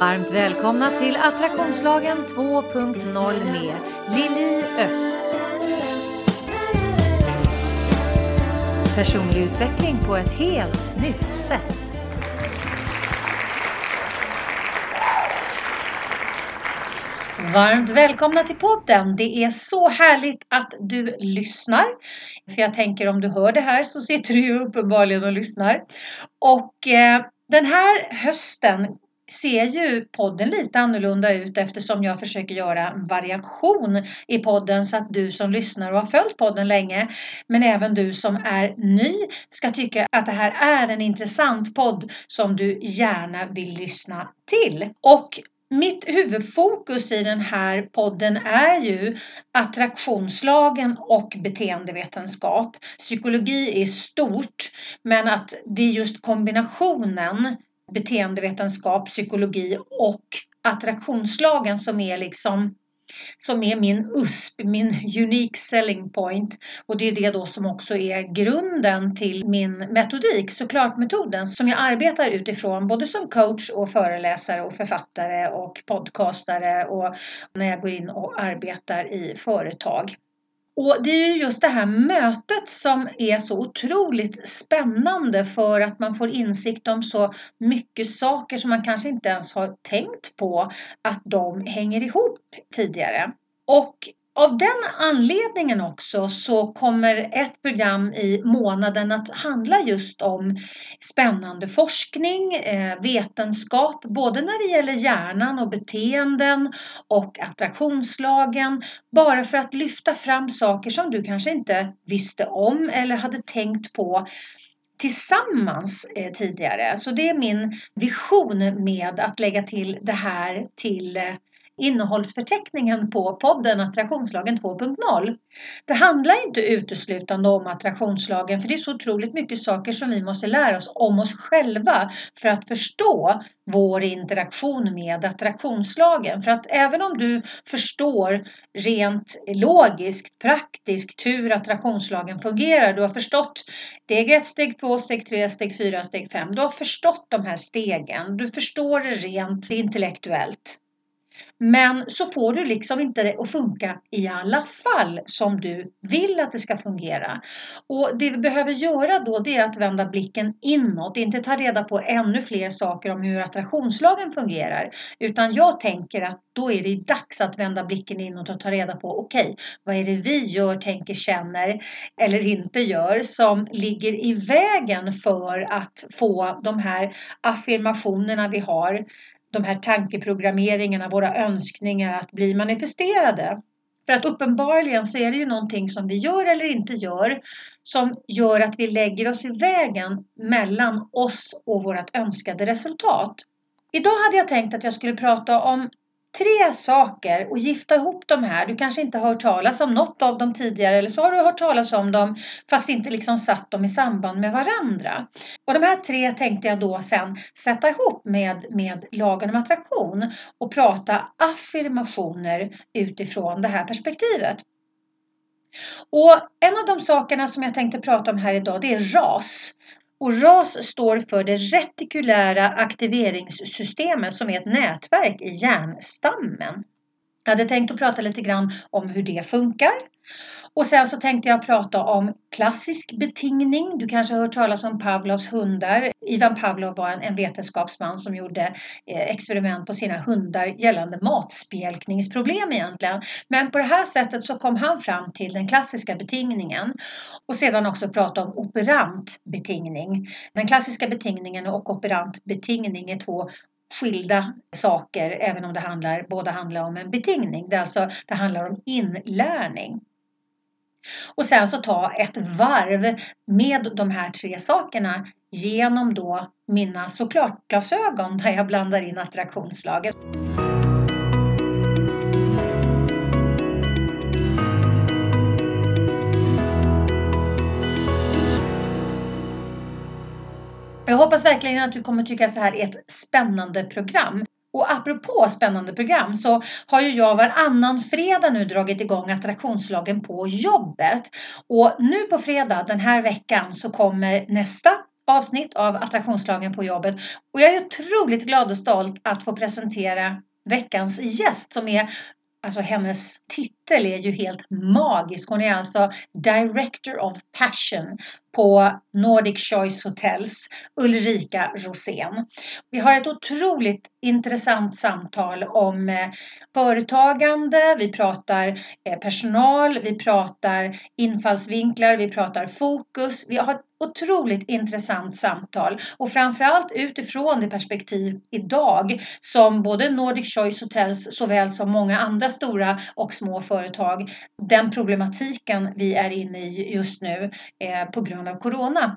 Varmt välkomna till Attraktionslagen 2.0 med Lili Öst. Personlig utveckling på ett helt nytt sätt. Varmt välkomna till podden. Det är så härligt att du lyssnar. För jag tänker om du hör det här så sitter du ju uppenbarligen och lyssnar. Och eh, den här hösten ser ju podden lite annorlunda ut eftersom jag försöker göra en variation i podden så att du som lyssnar och har följt podden länge men även du som är ny ska tycka att det här är en intressant podd som du gärna vill lyssna till. Och mitt huvudfokus i den här podden är ju attraktionslagen och beteendevetenskap. Psykologi är stort men att det är just kombinationen beteendevetenskap, psykologi och attraktionslagen som är liksom som är min USP, min unique selling point. Och det är det då som också är grunden till min metodik, såklart metoden, som jag arbetar utifrån både som coach och föreläsare och författare och podcastare och när jag går in och arbetar i företag. Och det är ju just det här mötet som är så otroligt spännande för att man får insikt om så mycket saker som man kanske inte ens har tänkt på att de hänger ihop tidigare. Och av den anledningen också så kommer ett program i månaden att handla just om spännande forskning, eh, vetenskap, både när det gäller hjärnan och beteenden och attraktionslagen. Bara för att lyfta fram saker som du kanske inte visste om eller hade tänkt på tillsammans eh, tidigare. Så det är min vision med att lägga till det här till eh, innehållsförteckningen på podden Attraktionslagen 2.0. Det handlar inte uteslutande om attraktionslagen för det är så otroligt mycket saker som vi måste lära oss om oss själva för att förstå vår interaktion med attraktionslagen. För att även om du förstår rent logiskt, praktiskt hur attraktionslagen fungerar, du har förstått steg 1, steg 2, steg 3, steg 4, steg 5. Du har förstått de här stegen, du förstår det rent intellektuellt. Men så får du liksom inte det att funka i alla fall som du vill att det ska fungera. Och det vi behöver göra då det är att vända blicken inåt, inte ta reda på ännu fler saker om hur attraktionslagen fungerar. Utan jag tänker att då är det dags att vända blicken inåt och ta reda på okej, okay, vad är det vi gör, tänker, känner eller inte gör som ligger i vägen för att få de här affirmationerna vi har de här tankeprogrammeringarna, våra önskningar att bli manifesterade. För att uppenbarligen så är det ju någonting som vi gör eller inte gör som gör att vi lägger oss i vägen mellan oss och vårt önskade resultat. Idag hade jag tänkt att jag skulle prata om tre saker och gifta ihop de här. Du kanske inte har hört talas om något av dem tidigare eller så har du hört talas om dem fast inte liksom satt dem i samband med varandra. Och de här tre tänkte jag då sen sätta ihop med, med lagen om attraktion och prata affirmationer utifrån det här perspektivet. Och en av de sakerna som jag tänkte prata om här idag det är RAS. Och RAS står för det retikulära aktiveringssystemet som är ett nätverk i hjärnstammen. Jag hade tänkt att prata lite grann om hur det funkar. Och sen så tänkte jag prata om klassisk betingning. Du kanske har hört talas om Pavlovs hundar. Ivan Pavlov var en, en vetenskapsman som gjorde eh, experiment på sina hundar gällande matspjälkningsproblem egentligen. Men på det här sättet så kom han fram till den klassiska betingningen. Och sedan också prata om operant betingning. Den klassiska betingningen och operant betingning är två skilda saker även om det handlar, båda handlar om en betingning. Det, alltså, det handlar om inlärning. Och sen så ta ett varv med de här tre sakerna genom då mina såklart glasögon där jag blandar in attraktionslaget. Jag hoppas verkligen att du kommer tycka att det här är ett spännande program. Och apropå spännande program så har ju jag varannan fredag nu dragit igång attraktionslagen på jobbet. Och nu på fredag den här veckan så kommer nästa avsnitt av Attraktionslagen på jobbet. Och jag är otroligt glad och stolt att få presentera veckans gäst som är Alltså hennes titel är ju helt magisk. Hon är alltså Director of Passion på Nordic Choice Hotels, Ulrika Rosén. Vi har ett otroligt intressant samtal om eh, företagande, vi pratar eh, personal, vi pratar infallsvinklar, vi pratar fokus. Vi har ett otroligt intressant samtal och framförallt utifrån det perspektiv idag som både Nordic Choice Hotels såväl som många andra stora och små företag, den problematiken vi är inne i just nu eh, på grund av Corona.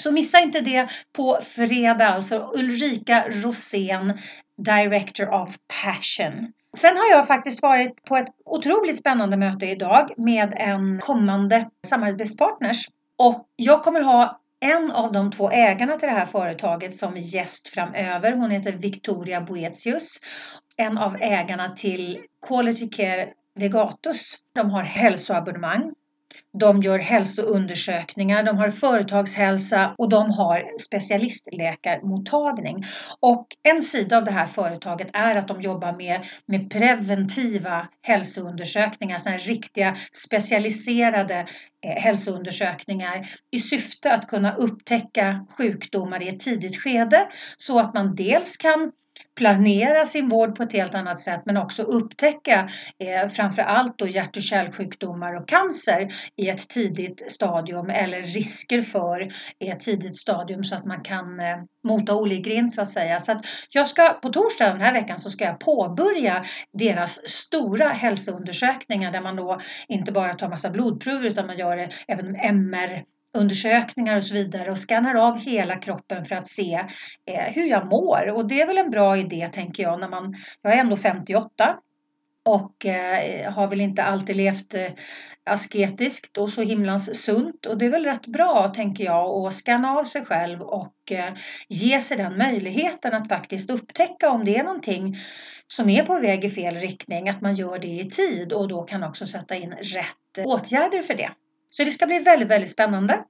Så missa inte det på fredag, alltså Ulrika Rosén, Director of Passion. Sen har jag faktiskt varit på ett otroligt spännande möte idag med en kommande samarbetspartners. Och jag kommer ha en av de två ägarna till det här företaget som gäst framöver. Hon heter Victoria Boetius. En av ägarna till Quality Care Vegatus. De har hälsoabonnemang de gör hälsoundersökningar, de har företagshälsa och de har specialistläkarmottagning. Och en sida av det här företaget är att de jobbar med, med preventiva hälsoundersökningar, sådana riktiga specialiserade eh, hälsoundersökningar i syfte att kunna upptäcka sjukdomar i ett tidigt skede så att man dels kan planera sin vård på ett helt annat sätt men också upptäcka eh, framför allt då hjärt och kärlsjukdomar och cancer i ett tidigt stadium eller risker för i ett tidigt stadium så att man kan eh, mota oligrind så att säga. Så att jag ska på torsdag den här veckan så ska jag påbörja deras stora hälsoundersökningar där man då inte bara tar massa blodprover utan man gör även MR undersökningar och så vidare och skannar av hela kroppen för att se eh, hur jag mår. Och det är väl en bra idé tänker jag när man, jag är ändå 58 och eh, har väl inte alltid levt eh, asketiskt och så himlans sunt och det är väl rätt bra tänker jag att skanna av sig själv och eh, ge sig den möjligheten att faktiskt upptäcka om det är någonting som är på väg i fel riktning, att man gör det i tid och då kan också sätta in rätt åtgärder för det. Så det ska bli väldigt, väldigt spännande.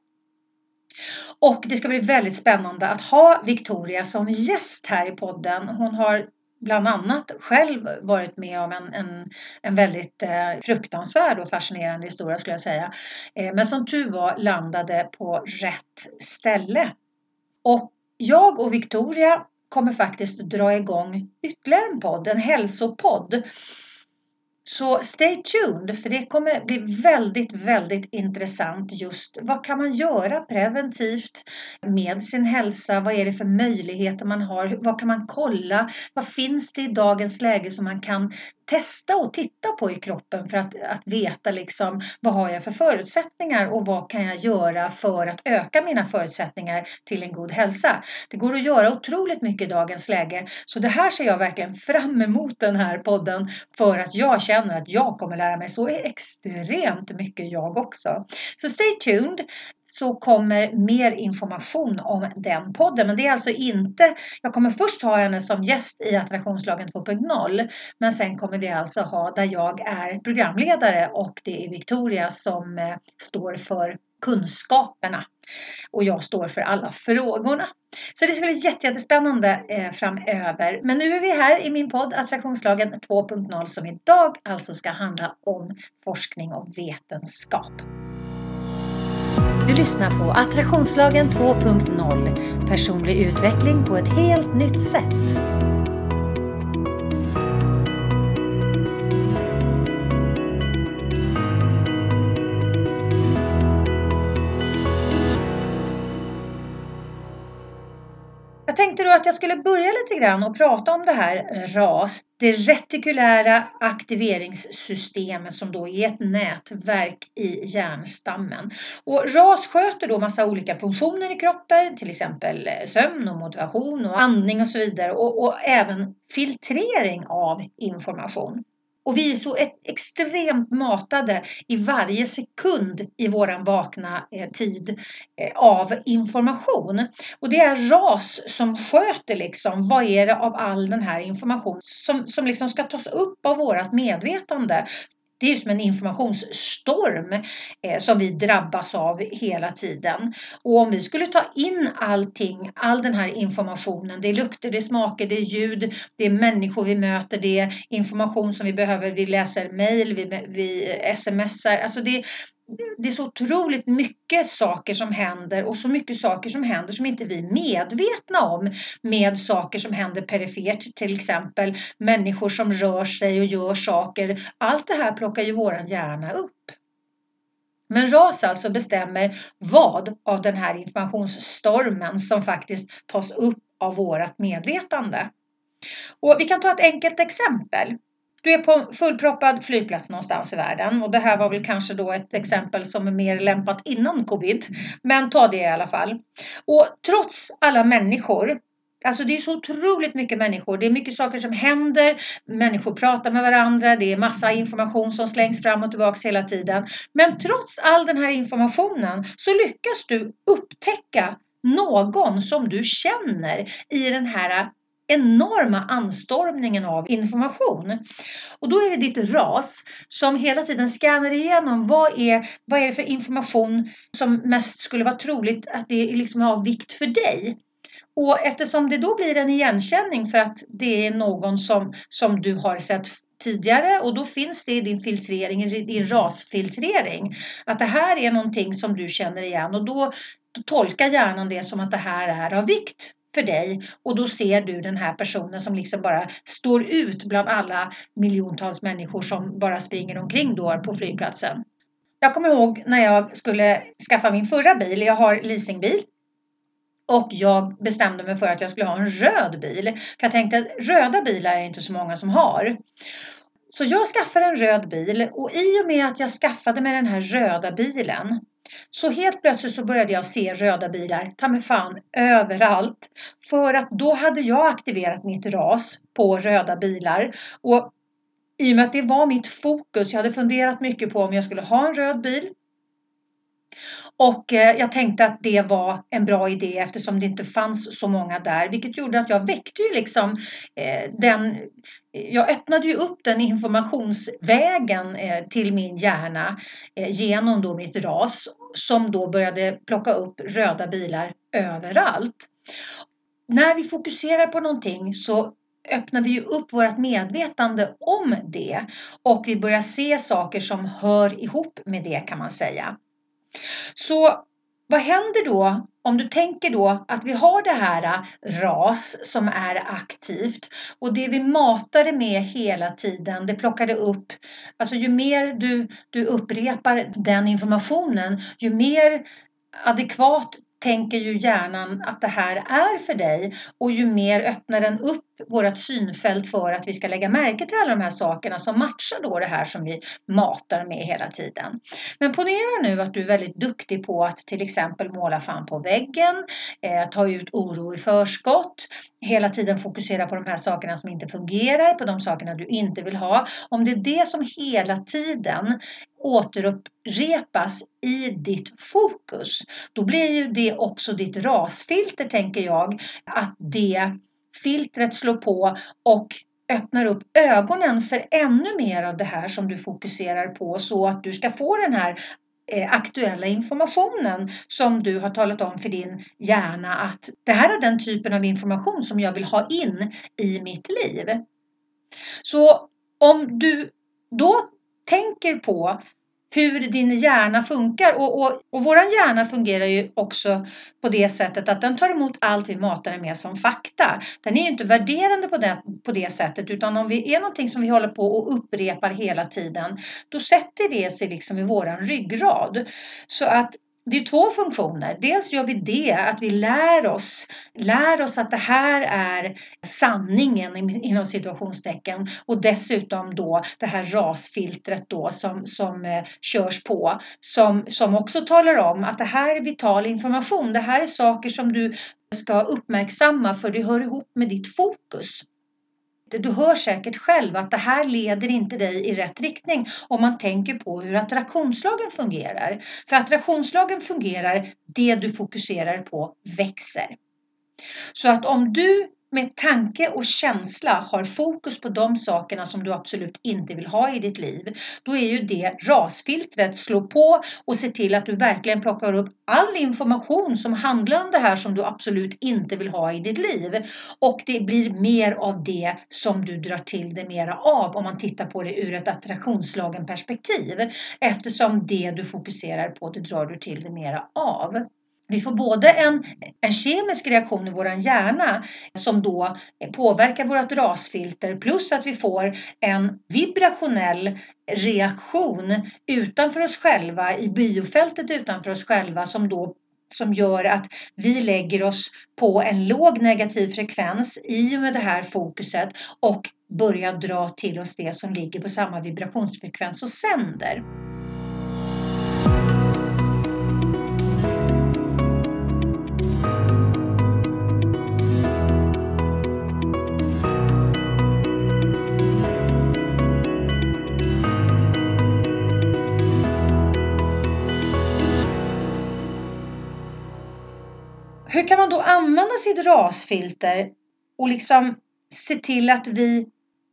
Och det ska bli väldigt spännande att ha Victoria som gäst här i podden. Hon har bland annat själv varit med om en, en, en väldigt eh, fruktansvärd och fascinerande historia skulle jag säga. Eh, men som tur var landade på rätt ställe. Och jag och Victoria kommer faktiskt dra igång ytterligare en podd, en hälsopodd så stay tuned för det kommer bli väldigt, väldigt intressant just vad kan man göra preventivt med sin hälsa? Vad är det för möjligheter man har? Vad kan man kolla? Vad finns det i dagens läge som man kan testa och titta på i kroppen för att, att veta liksom vad har jag för förutsättningar och vad kan jag göra för att öka mina förutsättningar till en god hälsa. Det går att göra otroligt mycket i dagens läge så det här ser jag verkligen fram emot den här podden för att jag känner att jag kommer lära mig så extremt mycket jag också. Så stay tuned så kommer mer information om den podden. Men det är alltså inte, jag kommer först ha henne som gäst i Attraktionslagen 2.0 men sen kommer vi alltså ha där jag är programledare och det är Victoria som eh, står för kunskaperna och jag står för alla frågorna. Så det ska bli jättespännande eh, framöver. Men nu är vi här i min podd Attraktionslagen 2.0 som idag alltså ska handla om forskning och vetenskap. Du lyssnar på Attraktionslagen 2.0 Personlig utveckling på ett helt nytt sätt. Att jag skulle börja lite grann och prata om det här RAS, det retikulära aktiveringssystemet som då är ett nätverk i hjärnstammen. Och RAS sköter då massa olika funktioner i kroppen, till exempel eh, sömn och motivation och andning och så vidare och, och även filtrering av information. Och vi är så extremt matade i varje sekund i våran vakna eh, tid eh, av information. Och det är RAS som sköter liksom vad är det av all den här information som, som liksom ska tas upp av vårat medvetande det är som en informationsstorm eh, som vi drabbas av hela tiden. Och om vi skulle ta in allting, all den här informationen, det är lukter, det är smaker, det är ljud, det är människor vi möter, det är information som vi behöver, vi läser mejl, vi, vi eh, smsar, alltså det, det är så otroligt mycket saker som händer och så mycket saker som händer som inte vi är medvetna om med saker som händer perifert till exempel människor som rör sig och gör saker. Allt det här plockar ju våran hjärna upp. Men RAS alltså bestämmer vad av den här informationsstormen som faktiskt tas upp av vårat medvetande. Och vi kan ta ett enkelt exempel. Du är på fullproppad flygplats någonstans i världen och det här var väl kanske då ett exempel som är mer lämpat innan covid. Men ta det i alla fall. Och trots alla människor Alltså det är så otroligt mycket människor. Det är mycket saker som händer. Människor pratar med varandra. Det är massa information som slängs fram och tillbaks hela tiden. Men trots all den här informationen så lyckas du upptäcka någon som du känner i den här enorma anstormningen av information. Och då är det ditt RAS som hela tiden scannar igenom vad är, vad är det för information som mest skulle vara troligt att det är liksom av vikt för dig. Och eftersom det då blir en igenkänning för att det är någon som, som du har sett tidigare och då finns det i din filtrering, i din rasfiltrering, att det här är någonting som du känner igen och då, då tolkar hjärnan det som att det här är av vikt för dig och då ser du den här personen som liksom bara står ut bland alla miljontals människor som bara springer omkring då på flygplatsen. Jag kommer ihåg när jag skulle skaffa min förra bil, jag har leasingbil och jag bestämde mig för att jag skulle ha en röd bil. För jag tänkte att röda bilar är inte så många som har. Så jag skaffade en röd bil och i och med att jag skaffade mig den här röda bilen så helt plötsligt så började jag se röda bilar, ta mig fan, överallt. För att då hade jag aktiverat mitt ras på röda bilar. Och i och med att det var mitt fokus, jag hade funderat mycket på om jag skulle ha en röd bil. Och eh, jag tänkte att det var en bra idé eftersom det inte fanns så många där, vilket gjorde att jag väckte ju liksom eh, den jag öppnade ju upp den informationsvägen eh, till min hjärna genom då mitt ras som då började plocka upp röda bilar överallt. När vi fokuserar på någonting så öppnar vi ju upp vårt medvetande om det och vi börjar se saker som hör ihop med det kan man säga. Så vad händer då om du tänker då att vi har det här äh, RAS som är aktivt och det vi matade med hela tiden, det plockade upp, alltså ju mer du, du upprepar den informationen, ju mer adekvat tänker ju hjärnan att det här är för dig och ju mer öppnar den upp vårt synfält för att vi ska lägga märke till alla de här sakerna som matchar då det här som vi matar med hela tiden. Men ponera nu att du är väldigt duktig på att till exempel måla fan på väggen, eh, ta ut oro i förskott, hela tiden fokusera på de här sakerna som inte fungerar, på de sakerna du inte vill ha. Om det är det som hela tiden återupprepas i ditt fokus, då blir ju det också ditt rasfilter tänker jag, att det filtret slår på och öppnar upp ögonen för ännu mer av det här som du fokuserar på så att du ska få den här eh, aktuella informationen som du har talat om för din hjärna att det här är den typen av information som jag vill ha in i mitt liv. Så om du då tänker på hur din hjärna funkar. Och, och, och vår hjärna fungerar ju också på det sättet att den tar emot allt vi matar den med som fakta. Den är ju inte värderande på det, på det sättet utan om vi är någonting som vi håller på och upprepar hela tiden då sätter det sig liksom i våran ryggrad. Så att det är två funktioner. Dels gör vi det, att vi lär oss, lär oss att det här är sanningen inom situationstecken och dessutom då det här rasfiltret då som, som eh, körs på som, som också talar om att det här är vital information. Det här är saker som du ska uppmärksamma för det hör ihop med ditt fokus. Du hör säkert själv att det här leder inte dig i rätt riktning om man tänker på hur attraktionslagen fungerar. För attraktionslagen fungerar, det du fokuserar på växer. Så att om du med tanke och känsla har fokus på de sakerna som du absolut inte vill ha i ditt liv, då är ju det rasfiltret slå på och se till att du verkligen plockar upp all information som handlar om det här som du absolut inte vill ha i ditt liv. Och det blir mer av det som du drar till dig mera av om man tittar på det ur ett attraktionslagen perspektiv. Eftersom det du fokuserar på, det drar du till dig mera av. Vi får både en, en kemisk reaktion i vår hjärna som då påverkar vårt rasfilter plus att vi får en vibrationell reaktion utanför oss själva i biofältet utanför oss själva som då som gör att vi lägger oss på en låg negativ frekvens i och med det här fokuset och börjar dra till oss det som ligger på samma vibrationsfrekvens och sänder. Hur kan man då använda sitt rasfilter och liksom se till att vi,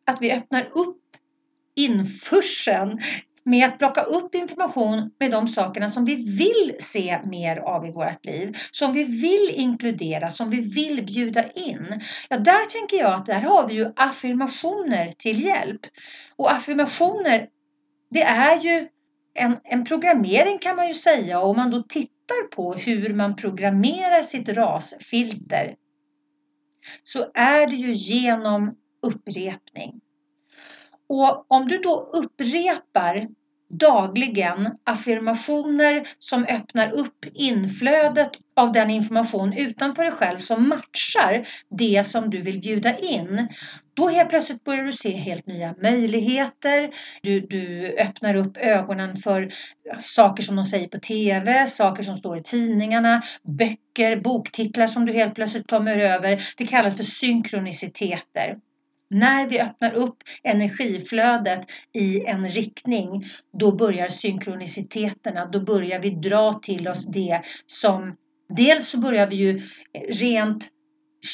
att vi öppnar upp införseln med att plocka upp information med de sakerna som vi vill se mer av i vårt liv, som vi vill inkludera, som vi vill bjuda in. Ja, där tänker jag att där har vi ju affirmationer till hjälp. Och affirmationer, det är ju en, en programmering kan man ju säga och om man då tittar tittar på hur man programmerar sitt rasfilter så är det ju genom upprepning. Och om du då upprepar dagligen affirmationer som öppnar upp inflödet av den information utanför dig själv som matchar det som du vill bjuda in. Då helt plötsligt börjar du se helt nya möjligheter. Du, du öppnar upp ögonen för saker som de säger på TV, saker som står i tidningarna, böcker, boktitlar som du helt plötsligt kommer över. Det kallas för synkroniciteter. När vi öppnar upp energiflödet i en riktning, då börjar synkroniciteterna, då börjar vi dra till oss det som Dels så börjar vi ju rent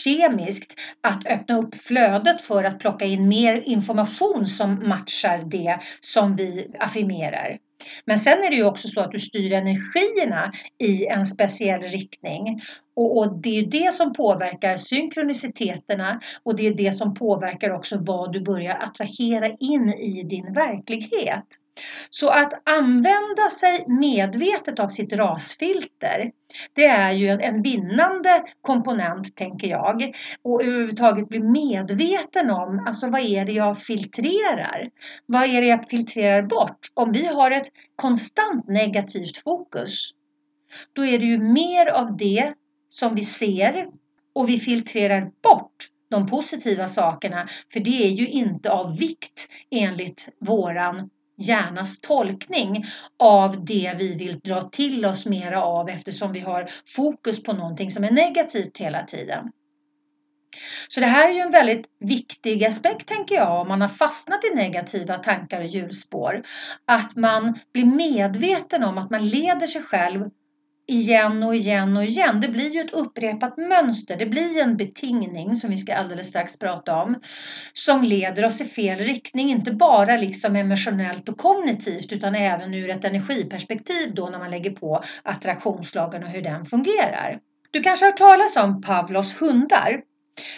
kemiskt att öppna upp flödet för att plocka in mer information som matchar det som vi affirmerar. Men sen är det ju också så att du styr energierna i en speciell riktning. Och, och, det är det som påverkar synkroniciteterna och det är det som påverkar också vad du börjar attrahera in i din verklighet. Så att använda sig medvetet av sitt rasfilter, det är ju en, vinnande komponent tänker jag. Och överhuvudtaget bli medveten om, alltså vad är det jag filtrerar? Vad är det jag filtrerar bort? Om vi har ett konstant negativt fokus, då är det ju mer av det som vi ser och vi filtrerar bort de positiva sakerna för det är ju inte av vikt enligt våran hjärnas tolkning av det vi vill dra till oss mera av eftersom vi har fokus på någonting som är negativt hela tiden. Så det här är ju en väldigt viktig aspekt tänker jag om man har fastnat i negativa tankar och hjulspår. Att man blir medveten om att man leder sig själv igen och igen och igen. Det blir ju ett upprepat mönster. Det blir en betingning som vi ska alldeles strax prata om. Som leder oss i fel riktning. Inte bara liksom emotionellt och kognitivt utan även ur ett energiperspektiv då när man lägger på attraktionslagen och hur den fungerar. Du kanske har hört talas om Pavlos hundar.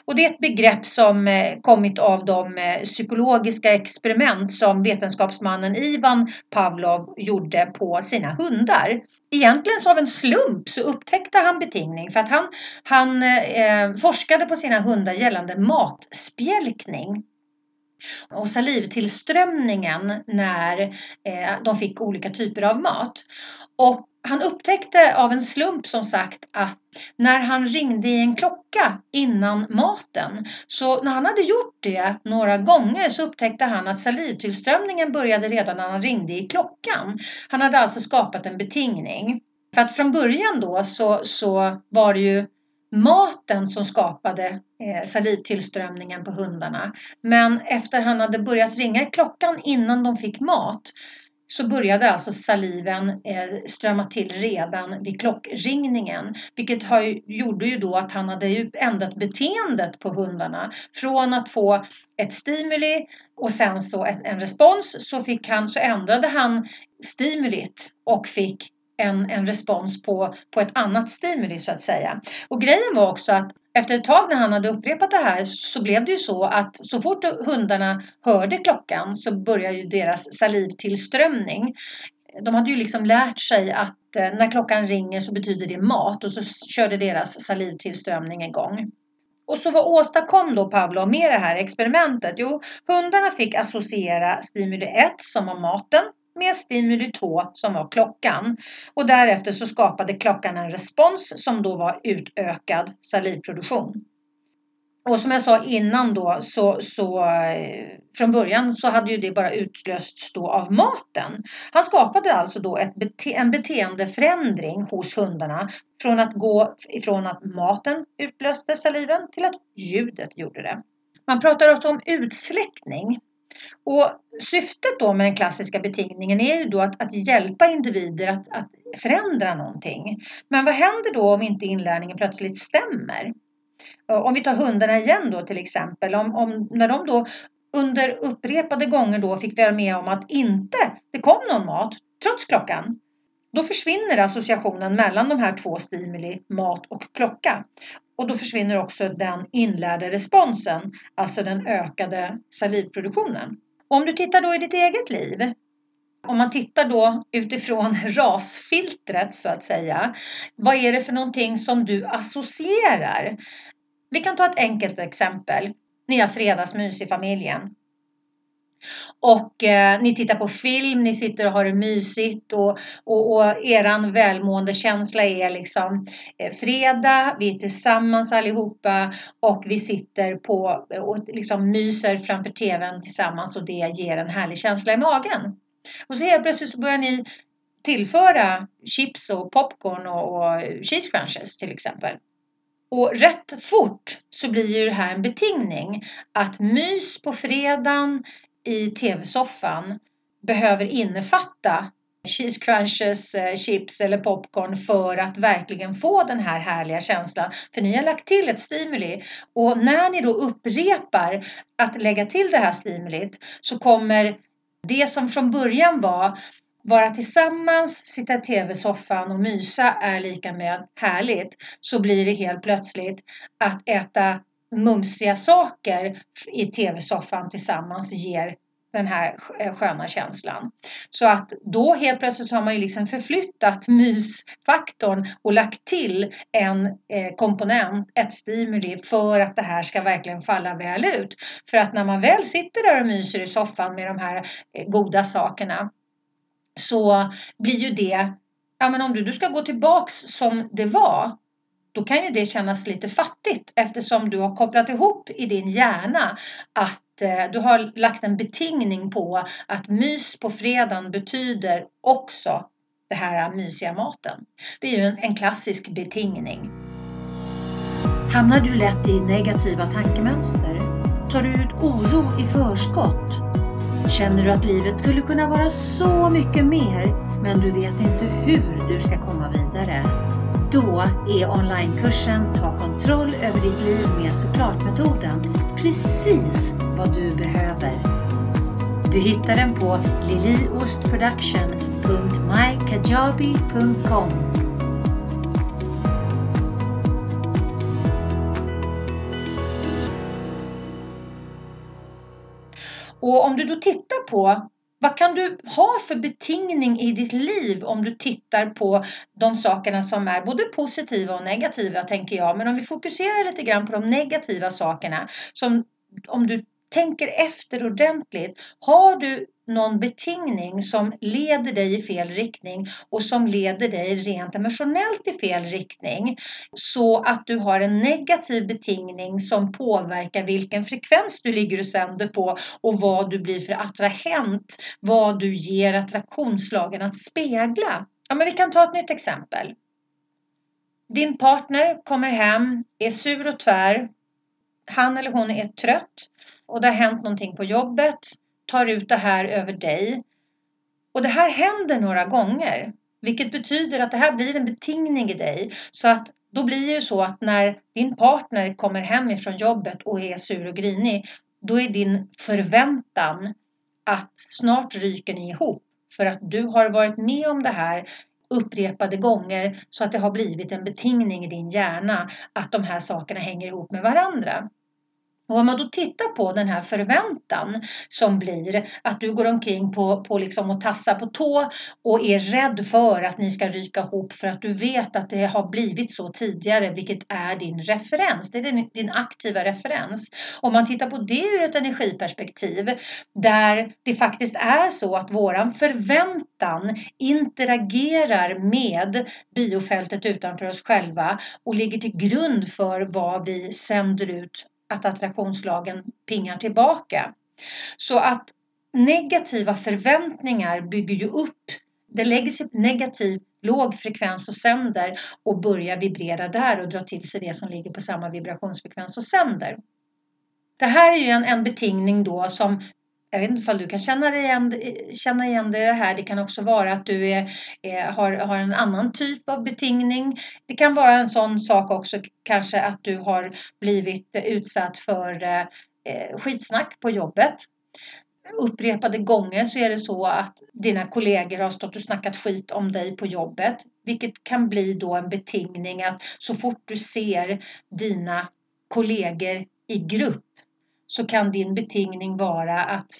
Och det är ett begrepp som eh, kommit av de eh, psykologiska experiment som vetenskapsmannen Ivan Pavlov gjorde på sina hundar. Egentligen så av en slump så upptäckte han betingning för att han, han eh, forskade på sina hundar gällande matspjälkning och salivtillströmningen när eh, de fick olika typer av mat. Och han upptäckte av en slump som sagt att när han ringde i en klocka innan maten, så när han hade gjort det några gånger så upptäckte han att salivtillströmningen började redan när han ringde i klockan. Han hade alltså skapat en betingning. För att från början då så, så var det ju maten som skapade eh, salivtillströmningen på hundarna. Men efter han hade börjat ringa i klockan innan de fick mat så började alltså saliven eh, strömma till redan vid klockringningen. Vilket har, gjorde ju då att han hade ändrat beteendet på hundarna. Från att få ett stimuli och sen så en respons så, fick han, så ändrade han stimulit och fick en, en respons på, på ett annat stimuli så att säga. Och grejen var också att efter ett tag när han hade upprepat det här så blev det ju så att så fort hundarna hörde klockan så började ju deras salivtillströmning. De hade ju liksom lärt sig att eh, när klockan ringer så betyder det mat och så körde deras salivtillströmning igång. Och så vad åstadkom då Pavlov med det här experimentet? Jo, hundarna fick associera stimuli 1 som var maten med stimuli 2 som var klockan. Och därefter så skapade klockan en respons som då var utökad salivproduktion. Och som jag sa innan då så, så eh, från början så hade ju det bara utlösts då av maten. Han skapade alltså då ett bete en beteendeförändring hos hundarna från att gå ifrån att maten utlöste saliven till att ljudet gjorde det. Man pratar också om utsläckning och syftet då med den klassiska betingningen är ju då att, att hjälpa individer att, att förändra någonting. Men vad händer då om inte inlärningen plötsligt stämmer? Om vi tar hundarna igen då till exempel. Om, om, när de då under upprepade gånger då fick vara med om att inte det kom någon mat trots klockan. Då försvinner associationen mellan de här två stimuli, mat och klocka. Och då försvinner också den inlärda responsen, alltså den ökade salivproduktionen. Om du tittar då i ditt eget liv, om man tittar då utifrån rasfiltret så att säga, vad är det för någonting som du associerar? Vi kan ta ett enkelt exempel. Ni har fredagsmys i familjen. Och eh, ni tittar på film, ni sitter och har det mysigt och, och, och eran välmående känsla är liksom eh, fredag, vi är tillsammans allihopa och vi sitter på eh, och liksom myser framför tvn tillsammans och det ger en härlig känsla i magen. Och så helt plötsligt så börjar ni tillföra chips och popcorn och, och cheese crunches till exempel. Och rätt fort så blir ju det här en betingning att mys på fredagen i tv-soffan behöver innefatta cheese crunches, eh, chips eller popcorn för att verkligen få den här härliga känslan. För ni har lagt till ett stimuli och när ni då upprepar att lägga till det här stimulit så kommer det som från början var vara tillsammans, sitta i tv-soffan och mysa är lika med härligt så blir det helt plötsligt att äta mumsiga saker i tv-soffan tillsammans ger den här eh, sköna känslan. Så att då helt plötsligt har man ju liksom förflyttat mysfaktorn och lagt till en eh, komponent, ett stimuli för att det här ska verkligen falla väl ut. För att när man väl sitter där och myser i soffan med de här eh, goda sakerna så blir ju det, ja men om du, du ska gå tillbaks som det var då kan ju det kännas lite fattigt eftersom du har kopplat ihop i din hjärna att eh, du har lagt en betingning på att mys på fredagen betyder också det här mysiga maten. Det är ju en, en klassisk betingning. Hamnar du lätt i negativa tankemönster? Tar du ut oro i förskott? Känner du att livet skulle kunna vara så mycket mer men du vet inte hur du ska komma vidare? Då är onlinekursen Ta kontroll över ditt liv med såklart-metoden precis vad du behöver. Du hittar den på liliostproduction.mykajabi.com Och om du då tittar på vad kan du ha för betingning i ditt liv om du tittar på de sakerna som är både positiva och negativa tänker jag. Men om vi fokuserar lite grann på de negativa sakerna. Som om du tänker efter ordentligt. Har du någon betingning som leder dig i fel riktning och som leder dig rent emotionellt i fel riktning så att du har en negativ betingning som påverkar vilken frekvens du ligger och sänder på och vad du blir för attrahent, vad du ger attraktionslagen att spegla. Ja, men vi kan ta ett nytt exempel. Din partner kommer hem, är sur och tvär. Han eller hon är trött och det har hänt någonting på jobbet tar ut det här över dig. Och det här händer några gånger. Vilket betyder att det här blir en betingning i dig. Så att då blir det ju så att när din partner kommer hem ifrån jobbet och är sur och grinig. Då är din förväntan att snart ryker ni ihop. För att du har varit med om det här upprepade gånger så att det har blivit en betingning i din hjärna att de här sakerna hänger ihop med varandra. Och om man då tittar på den här förväntan som blir att du går omkring på, på liksom och tassar på tå och är rädd för att ni ska ryka ihop för att du vet att det har blivit så tidigare vilket är din referens. Det är din, din aktiva referens. Om man tittar på det ur ett energiperspektiv där det faktiskt är så att våran förväntan interagerar med biofältet utanför oss själva och ligger till grund för vad vi sänder ut att attraktionslagen pingar tillbaka. Så att negativa förväntningar bygger ju upp, det lägger sig på negativ låg frekvens och sänder och börjar vibrera där och dra till sig det som ligger på samma vibrationsfrekvens och sänder. Det här är ju en, en betingning då som jag vet inte om du kan känna igen, känna igen dig i det här. Det kan också vara att du är, är, har, har en annan typ av betingning. Det kan vara en sån sak också kanske att du har blivit utsatt för eh, eh skitsnack på jobbet. Upprepade gånger så är det så att dina kollegor har stått och snackat skit om dig på jobbet. Vilket kan bli då en betingning att så fort du ser dina kollegor i grupp så kan din betingning vara att,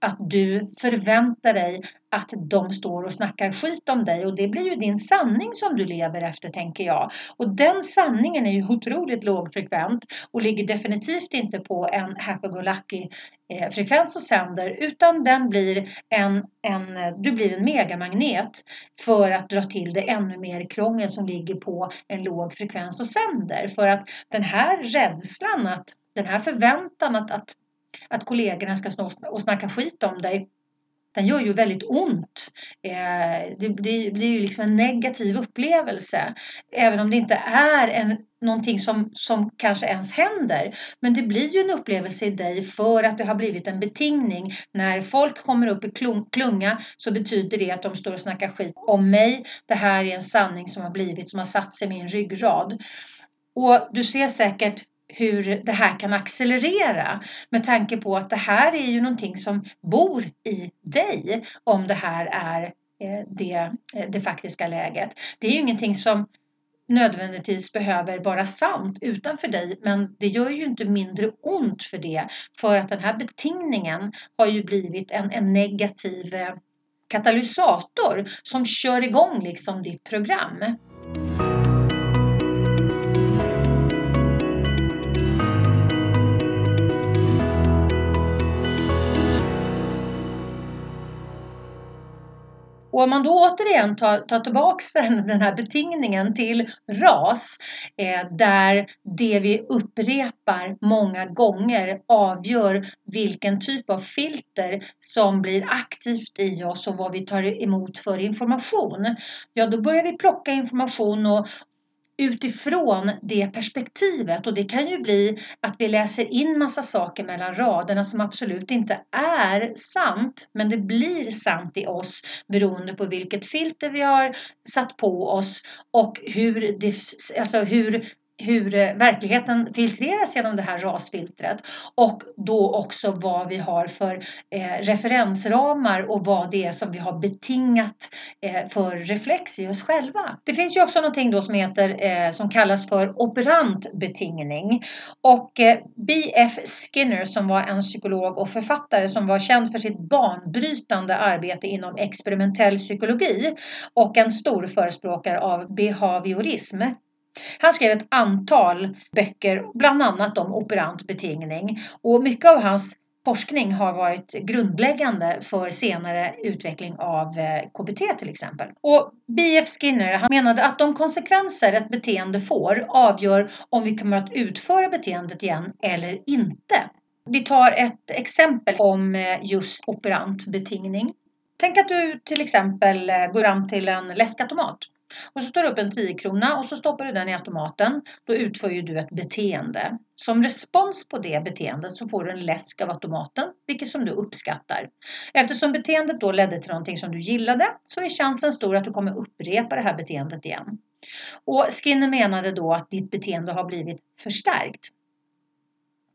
att du förväntar dig att de står och snackar skit om dig och det blir ju din sanning som du lever efter tänker jag. Och den sanningen är ju otroligt lågfrekvent och ligger definitivt inte på en happy-go-lucky-frekvens eh, och sänder utan den blir en, en, du blir en megamagnet för att dra till dig ännu mer krångel som ligger på en låg frekvens och sänder. För att den här rädslan att den här förväntan att, att, att kollegorna ska stå och snacka skit om dig den gör ju väldigt ont. Eh, det, blir ju liksom en negativ upplevelse. Även om det inte är en, någonting som, som kanske ens händer. Men det blir ju en upplevelse i dig för att det har blivit en betingning. När folk kommer upp i klunga så betyder det att de står och snackar skit om mig. Det här är en sanning som har blivit, som har satt sig i min ryggrad. Och du ser säkert hur det här kan accelerera med tanke på att det här är ju någonting som bor i dig om det här är eh, det, eh, det faktiska läget. Det är ju ingenting som nödvändigtvis behöver vara sant utanför dig men det gör ju inte mindre ont för det för att den här betingningen har ju blivit en, en negativ eh, katalysator som kör igång liksom ditt program. Och om man då återigen tar, tar tillbaks den, den här betingningen till ras eh, där det vi upprepar många gånger avgör vilken typ av filter som blir aktivt i oss och vad vi tar emot för information. Ja, då börjar vi plocka information och, utifrån det perspektivet. Och det kan ju bli att vi läser in massa saker mellan raderna som absolut inte är sant men det blir sant i oss beroende på vilket filter vi har satt på oss och hur, det, alltså hur hur eh, verkligheten filtreras genom det här rasfiltret och då också vad vi har för eh, referensramar och vad det är som vi har betingat eh, för reflex i oss själva. Det finns ju också någonting då som heter eh, som kallas för operant betingning. och eh, B.F. Skinner som var en psykolog och författare som var känd för sitt banbrytande arbete inom experimentell psykologi och en stor förespråkare av behaviorism han skrev ett antal böcker, bland annat om operant betingning. Och mycket av hans forskning har varit grundläggande för senare utveckling av eh, KBT till exempel. Och B.F. Skinner han menade att de konsekvenser ett beteende får avgör om vi kommer att utföra beteendet igen eller inte. Vi tar ett exempel om eh, just operant betingning. Tänk att du till exempel eh, går fram till en läskautomat och så tar du upp en 10 krona och så stoppar du den i automaten. Då utför ju du ett beteende. Som respons på det beteendet så får du en läsk av automaten, vilket som du uppskattar. Eftersom beteendet då ledde till någonting som du gillade så är chansen stor att du kommer upprepa det här beteendet igen. Och Skinner menade då att ditt beteende har blivit förstärkt.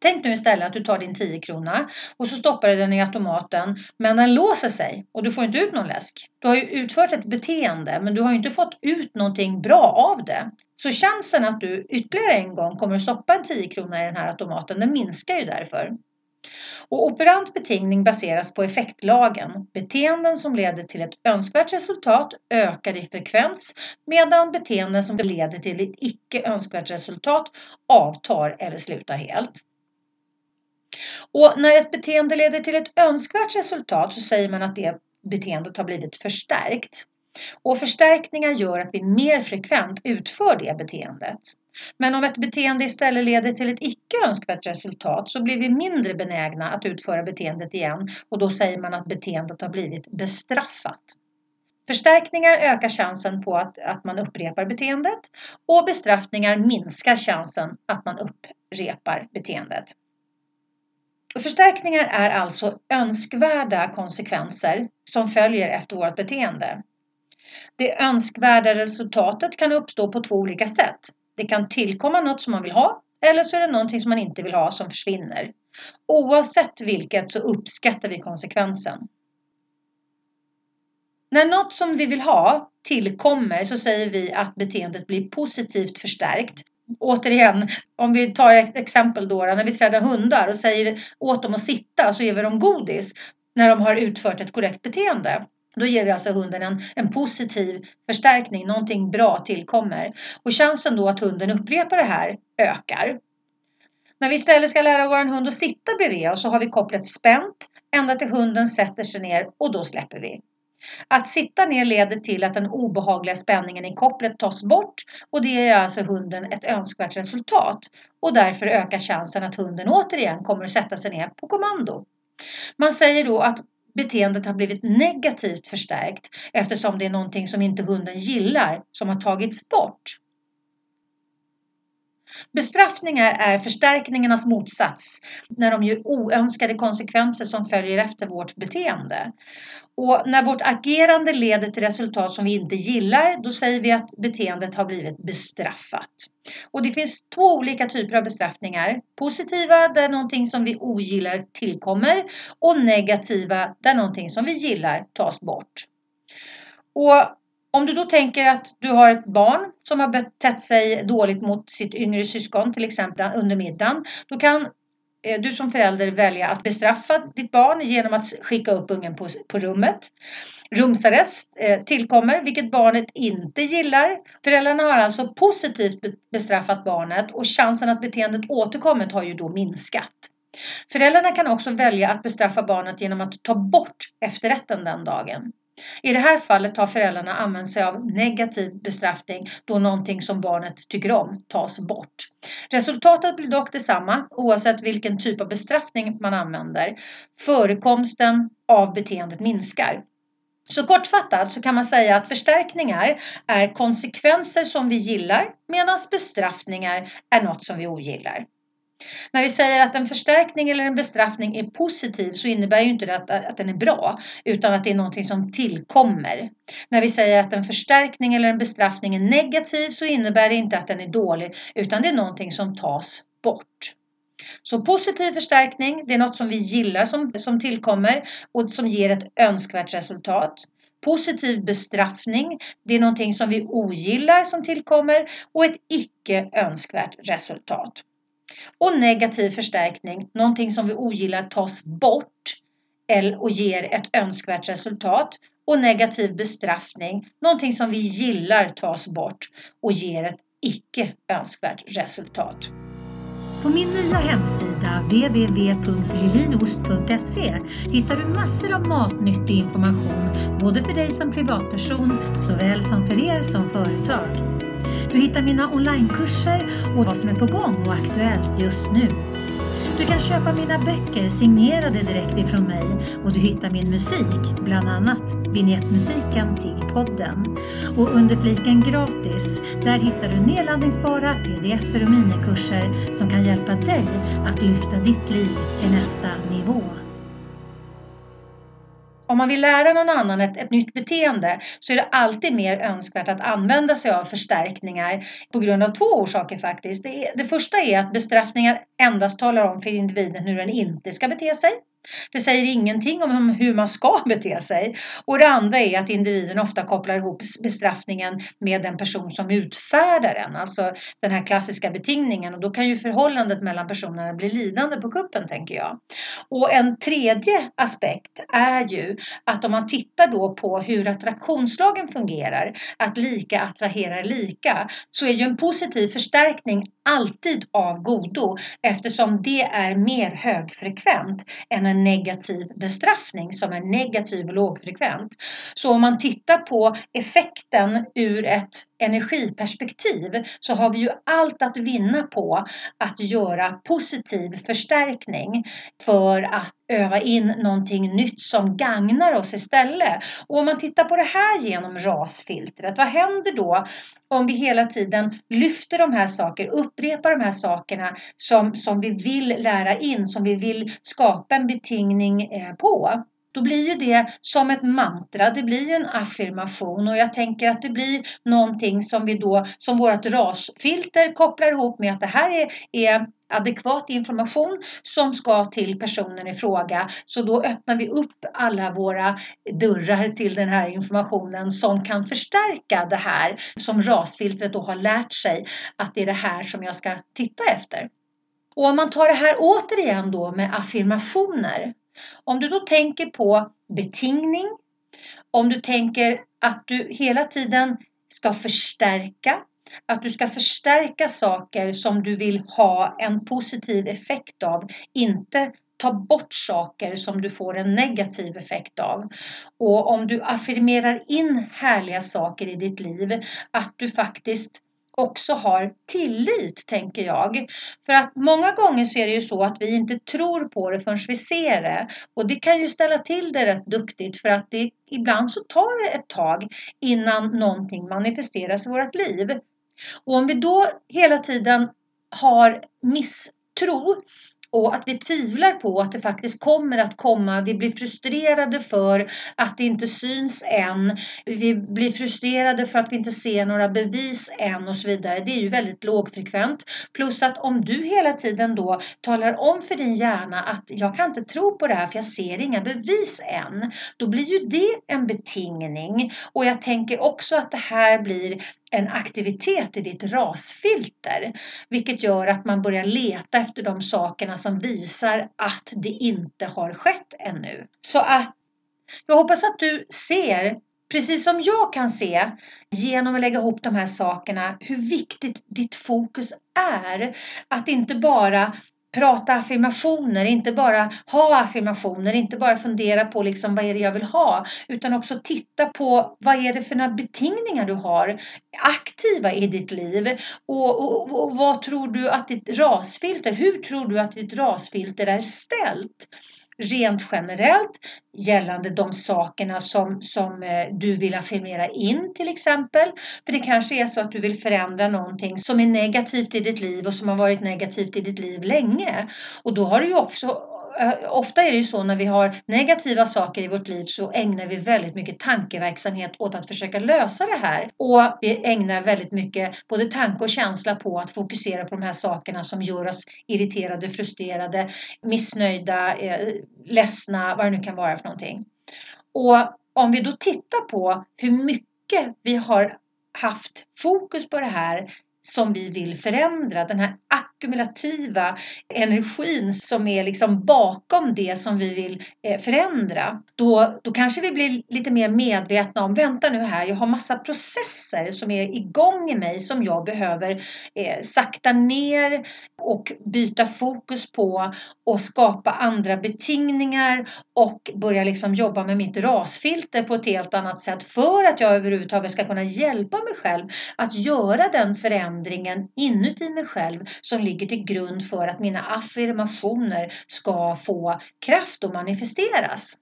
Tänk nu istället att du tar din 10 krona och så stoppar du den i automaten men den låser sig och du får inte ut någon läsk. Du har ju utfört ett beteende men du har inte fått ut någonting bra av det. Så chansen att du ytterligare en gång kommer att stoppa en 10 krona i den här automaten den minskar ju därför. Och operant betingning baseras på effektlagen. Beteenden som leder till ett önskvärt resultat ökar i frekvens medan beteenden som leder till ett icke önskvärt resultat avtar eller slutar helt. Och när ett beteende leder till ett önskvärt resultat så säger man att det beteendet har blivit förstärkt. Och förstärkningar gör att vi mer frekvent utför det beteendet. Men om ett beteende istället leder till ett icke önskvärt resultat så blir vi mindre benägna att utföra beteendet igen och då säger man att beteendet har blivit bestraffat. Förstärkningar ökar chansen på att, att man upprepar beteendet och bestraffningar minskar chansen att man upprepar beteendet. Förstärkningar är alltså önskvärda konsekvenser som följer efter vårt beteende. Det önskvärda resultatet kan uppstå på två olika sätt. Det kan tillkomma något som man vill ha eller så är det någonting som man inte vill ha som försvinner. Oavsett vilket så uppskattar vi konsekvensen. När något som vi vill ha tillkommer så säger vi att beteendet blir positivt förstärkt återigen, om vi tar ett exempel då, när vi tränar hundar och säger åt dem att sitta så ger vi dem godis när de har utfört ett korrekt beteende. Då ger vi alltså hunden en, en positiv förstärkning, någonting bra tillkommer. Och chansen då att hunden upprepar det här ökar. När vi istället ska lära vår hund att sitta bredvid oss så har vi kopplet spänt ända till hunden sätter sig ner och då släpper vi. Att sitta ner leder till att den obehagliga spänningen i kopplet tas bort och det är alltså hunden ett önskvärt resultat och därför ökar chansen att hunden återigen kommer att sätta sig ner på kommando. Man säger då att beteendet har blivit negativt förstärkt eftersom det är någonting som inte hunden gillar som har tagits bort. Bestraffningar är förstärkningarnas motsats när de ger oönskade konsekvenser som följer efter vårt beteende. Och när vårt agerande leder till resultat som vi inte gillar, då säger vi att beteendet har blivit bestraffat. Och det finns två olika typer av bestraffningar. Positiva, där någonting som vi ogillar tillkommer och negativa, där någonting som vi gillar tas bort. Och om du då tänker att du har ett barn som har betett sig dåligt mot sitt yngre syskon, till exempel under middagen, då kan eh, du som förälder välja att bestraffa ditt barn genom att skicka upp ungen på, på rummet. Rumsarrest eh, tillkommer, vilket barnet inte gillar. Föräldrarna har alltså positivt bestraffat barnet och chansen att beteendet återkommer har ju då minskat. Föräldrarna kan också välja att bestraffa barnet genom att ta bort efterrätten den dagen. I det här fallet har föräldrarna använt sig av negativ bestraffning då någonting som barnet tycker om tas bort. Resultatet blir dock detsamma oavsett vilken typ av bestraffning man använder. Förekomsten av beteendet minskar. Så kortfattat så kan man säga att förstärkningar är konsekvenser som vi gillar medan bestraffningar är något som vi ogillar. När vi säger att en förstärkning eller en bestraffning är positiv så innebär ju inte det att, att den är bra utan att det är någonting som tillkommer. När vi säger att en förstärkning eller en bestraffning är negativ så innebär det inte att den är dålig utan det är någonting som tas bort. Så positiv förstärkning, det är något som vi gillar som, som tillkommer och som ger ett önskvärt resultat. Positiv bestraffning, det är någonting som vi ogillar som tillkommer och ett icke önskvärt resultat. Och negativ förstärkning, någonting som vi ogillar tas bort och ger ett önskvärt resultat. Och negativ bestraffning, någonting som vi gillar tas bort och ger ett icke önskvärt resultat. På min nya hemsida www.liliost.se hittar du massor av matnyttig information både för dig som privatperson såväl som för er som företag. Du hittar mina onlinekurser och vad som är på gång och aktuellt just nu. Du kan köpa mina böcker signerade direkt ifrån mig och du hittar min musik, bland annat vignettmusiken till podden. Och under fliken gratis, där hittar du nedladdningsbara pdf och minikurser som kan hjälpa dig att lyfta ditt liv till nästa nivå. Om man vill lära någon annan ett, ett nytt beteende så är det alltid mer önskvärt att använda sig av förstärkningar på grund av två orsaker faktiskt. Det, det första är att bestraffningar endast talar om för individen hur den inte ska bete sig. Det säger ingenting om hur man ska bete sig. Och det andra är att individen ofta kopplar ihop bestraffningen med den person som utfärdar den, alltså den här klassiska betingningen. Och då kan ju förhållandet mellan personerna bli lidande på kuppen, tänker jag. Och en tredje aspekt är ju att om man tittar då på hur attraktionslagen fungerar, att lika attraherar lika, så är ju en positiv förstärkning alltid av godo eftersom det är mer högfrekvent än en negativ bestraffning som är negativ och lågfrekvent. Så om man tittar på effekten ur ett energiperspektiv så har vi ju allt att vinna på att göra positiv förstärkning för att öva in någonting nytt som gagnar oss istället. Och om man tittar på det här genom rasfiltret, vad händer då om vi hela tiden lyfter de här sakerna, upprepar de här sakerna som, som vi vill lära in, som vi vill skapa en betingning eh, på? Då blir ju det som ett mantra, det blir ju en affirmation och jag tänker att det blir någonting som vi då, som vårt rasfilter kopplar ihop med att det här är, är adekvat information som ska till personen i fråga. Så då öppnar vi upp alla våra dörrar till den här informationen som kan förstärka det här som rasfiltret då har lärt sig att det är det här som jag ska titta efter. Och om man tar det här återigen då med affirmationer om du då tänker på betingning, om du tänker att du hela tiden ska förstärka, att du ska förstärka saker som du vill ha en positiv effekt av, inte ta bort saker som du får en negativ effekt av. Och om du affirmerar in härliga saker i ditt liv, att du faktiskt också har tillit, tänker jag. För att många gånger så är det ju så att vi inte tror på det förrän vi ser det. Och det kan ju ställa till det rätt duktigt för att det, ibland så tar det ett tag innan någonting manifesteras i vårt liv. Och om vi då hela tiden har misstro och att vi tvivlar på att det faktiskt kommer att komma. Vi blir frustrerade för att det inte syns än. Vi blir frustrerade för att vi inte ser några bevis än och så vidare. Det är ju väldigt lågfrekvent. Plus att om du hela tiden då talar om för din hjärna att jag kan inte tro på det här för jag ser inga bevis än. Då blir ju det en betingning. Och jag tänker också att det här blir en aktivitet i ditt rasfilter. Vilket gör att man börjar leta efter de sakerna som visar att det inte har skett ännu. Så att jag hoppas att du ser Precis som jag kan se genom att lägga ihop de här sakerna hur viktigt ditt fokus är. Att inte bara prata affirmationer, inte bara ha affirmationer, inte bara fundera på liksom vad är det jag vill ha, utan också titta på vad är det för några betingningar du har aktiva i ditt liv och, och, och vad tror du att ditt rasfilter, hur tror du att ditt rasfilter är ställt? Rent generellt gällande de sakerna som, som eh, du vill affirmera in till exempel. För det kanske är så att du vill förändra någonting som är negativt i ditt liv och som har varit negativt i ditt liv länge. Och då har du ju också Eh, ofta är det ju så när vi har negativa saker i vårt liv så ägnar vi väldigt mycket tankeverksamhet åt att försöka lösa det här. Och vi ägnar väldigt mycket både tanke och känsla på att fokusera på de här sakerna som gör oss irriterade, frustrerade, missnöjda, eh, ledsna, vad det nu kan vara för någonting. Och om vi då tittar på hur mycket vi har haft fokus på det här som vi vill förändra, den här kumulativa energin som är liksom bakom det som vi vill eh, förändra. Då, då kanske vi blir lite mer medvetna om, vänta nu här, jag har massa processer som är igång i mig som jag behöver eh, sakta ner och byta fokus på och skapa andra betingningar och börja liksom jobba med mitt rasfilter på ett helt annat sätt för att jag överhuvudtaget ska kunna hjälpa mig själv att göra den förändringen inuti mig själv som ligger till grund för att mina affirmationer ska få kraft och manifesteras.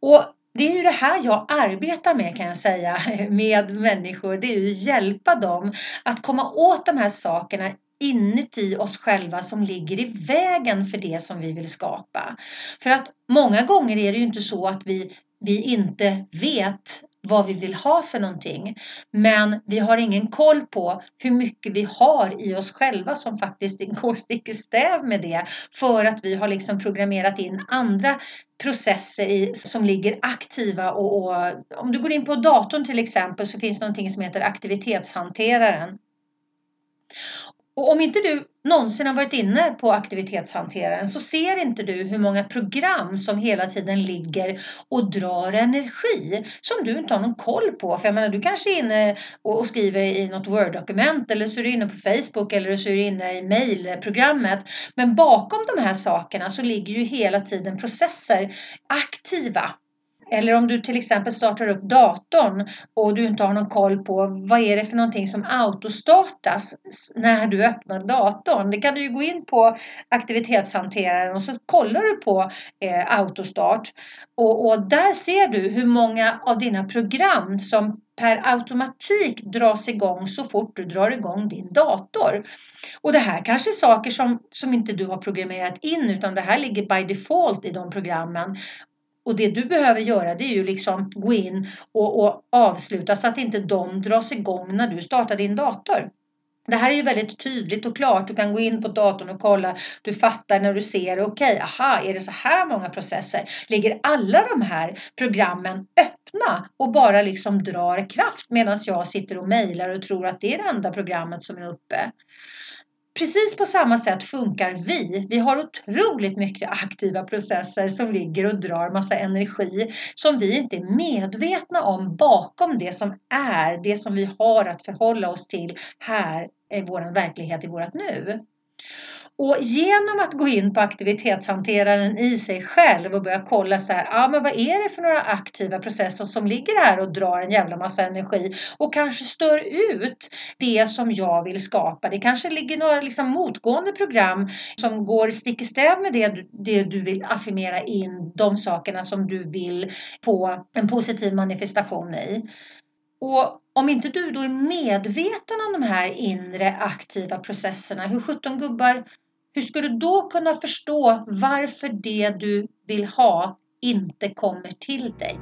Och det är ju det här jag arbetar med kan jag säga med människor. Det är ju att hjälpa dem att komma åt de här sakerna inuti oss själva som ligger i vägen för det som vi vill skapa. För att många gånger är det ju inte så att vi, vi inte vet vad vi vill ha för någonting. Men vi har ingen koll på hur mycket vi har i oss själva som faktiskt går stick i stäv med det. För att vi har liksom programmerat in andra processer i, som ligger aktiva. Och, och, om du går in på datorn till exempel så finns det någonting som heter aktivitetshanteraren. Och om inte du någonsin har varit inne på aktivitetshanteraren så ser inte du hur många program som hela tiden ligger och drar energi som du inte har någon koll på. För jag menar, du kanske är inne och skriver i något Word-dokument eller så är du inne på Facebook eller så är du inne i mailprogrammet. Men bakom de här sakerna så ligger ju hela tiden processer aktiva eller om du till exempel startar upp datorn och du inte har någon koll på vad är det för någonting som autostartas när du öppnar datorn. Det kan du ju gå in på aktivitetshanteraren och så kollar du på eh, autostart. Och, och där ser du hur många av dina program som per automatik dras igång så fort du drar igång din dator. Och det här kanske är saker som, som inte du har programmerat in utan det här ligger by default i de programmen. Och det du behöver göra det är ju liksom gå in och, och avsluta så att inte de dras igång när du startar din dator. Det här är ju väldigt tydligt och klart. Du kan gå in på datorn och kolla. Du fattar när du ser, okej, okay, aha, är det så här många processer? Ligger alla de här programmen öppna och bara liksom drar kraft medan jag sitter och mejlar och tror att det är det enda programmet som är uppe? Precis på samma sätt funkar vi. Vi har otroligt mycket aktiva processer som ligger och drar massa energi som vi inte är medvetna om bakom det som är, det som vi har att förhålla oss till här i vår verklighet, i vårt nu. Och genom att gå in på aktivitetshanteraren i sig själv och börja kolla så här, ja men vad är det för några aktiva processer som ligger här och drar en jävla massa energi och kanske stör ut det som jag vill skapa. Det kanske ligger några liksom motgående program som går stick i stäv med det, det du vill affirmera in, de sakerna som du vill få en positiv manifestation i. Och om inte du då är medveten om de här inre aktiva processerna, hur sjutton gubbar hur ska du då kunna förstå varför det du vill ha inte kommer till dig?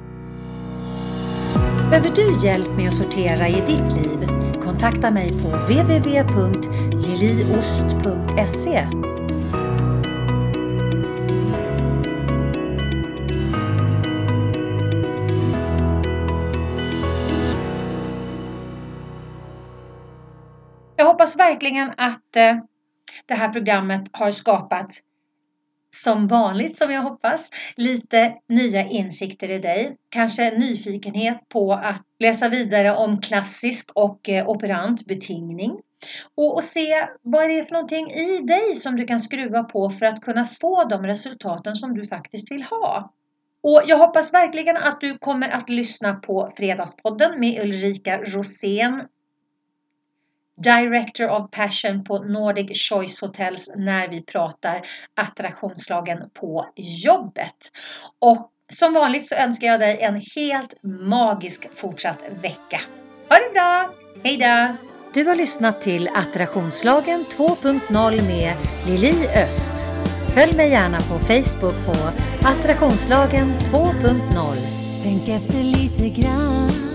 Behöver du hjälp med att sortera i ditt liv? Kontakta mig på www.liliost.se hoppas verkligen att eh, det här programmet har skapat som vanligt som jag hoppas, lite nya insikter i dig. Kanske nyfikenhet på att läsa vidare om klassisk och eh, operant betingning. Och, och se vad det är för någonting i dig som du kan skruva på för att kunna få de resultaten som du faktiskt vill ha. Och jag hoppas verkligen att du kommer att lyssna på Fredagspodden med Ulrika Rosén Director of Passion på Nordic Choice Hotels när vi pratar attraktionslagen på jobbet. Och som vanligt så önskar jag dig en helt magisk fortsatt vecka. Ha det bra! Hejdå! Du har lyssnat till Attraktionslagen 2.0 med Lili Öst. Följ mig gärna på Facebook på Attraktionslagen 2.0. Tänk efter lite grann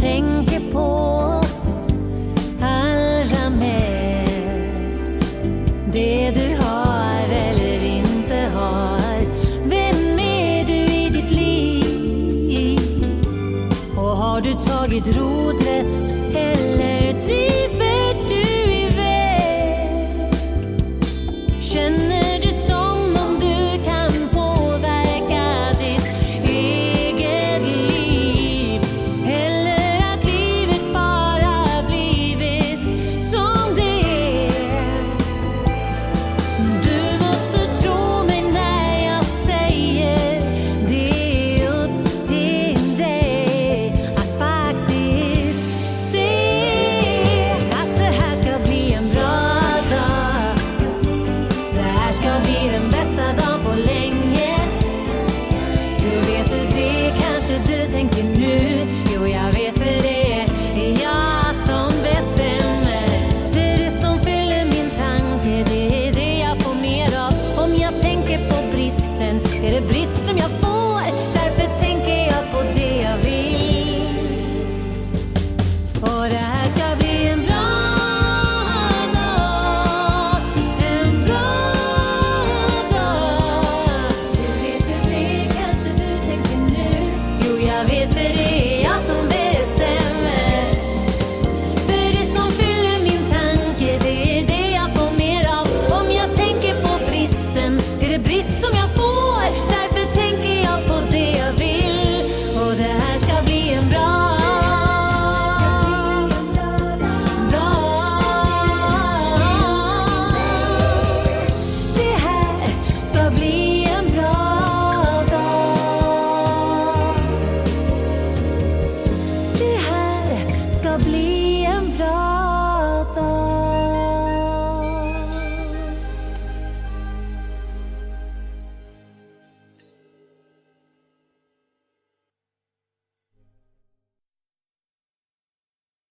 tänker på.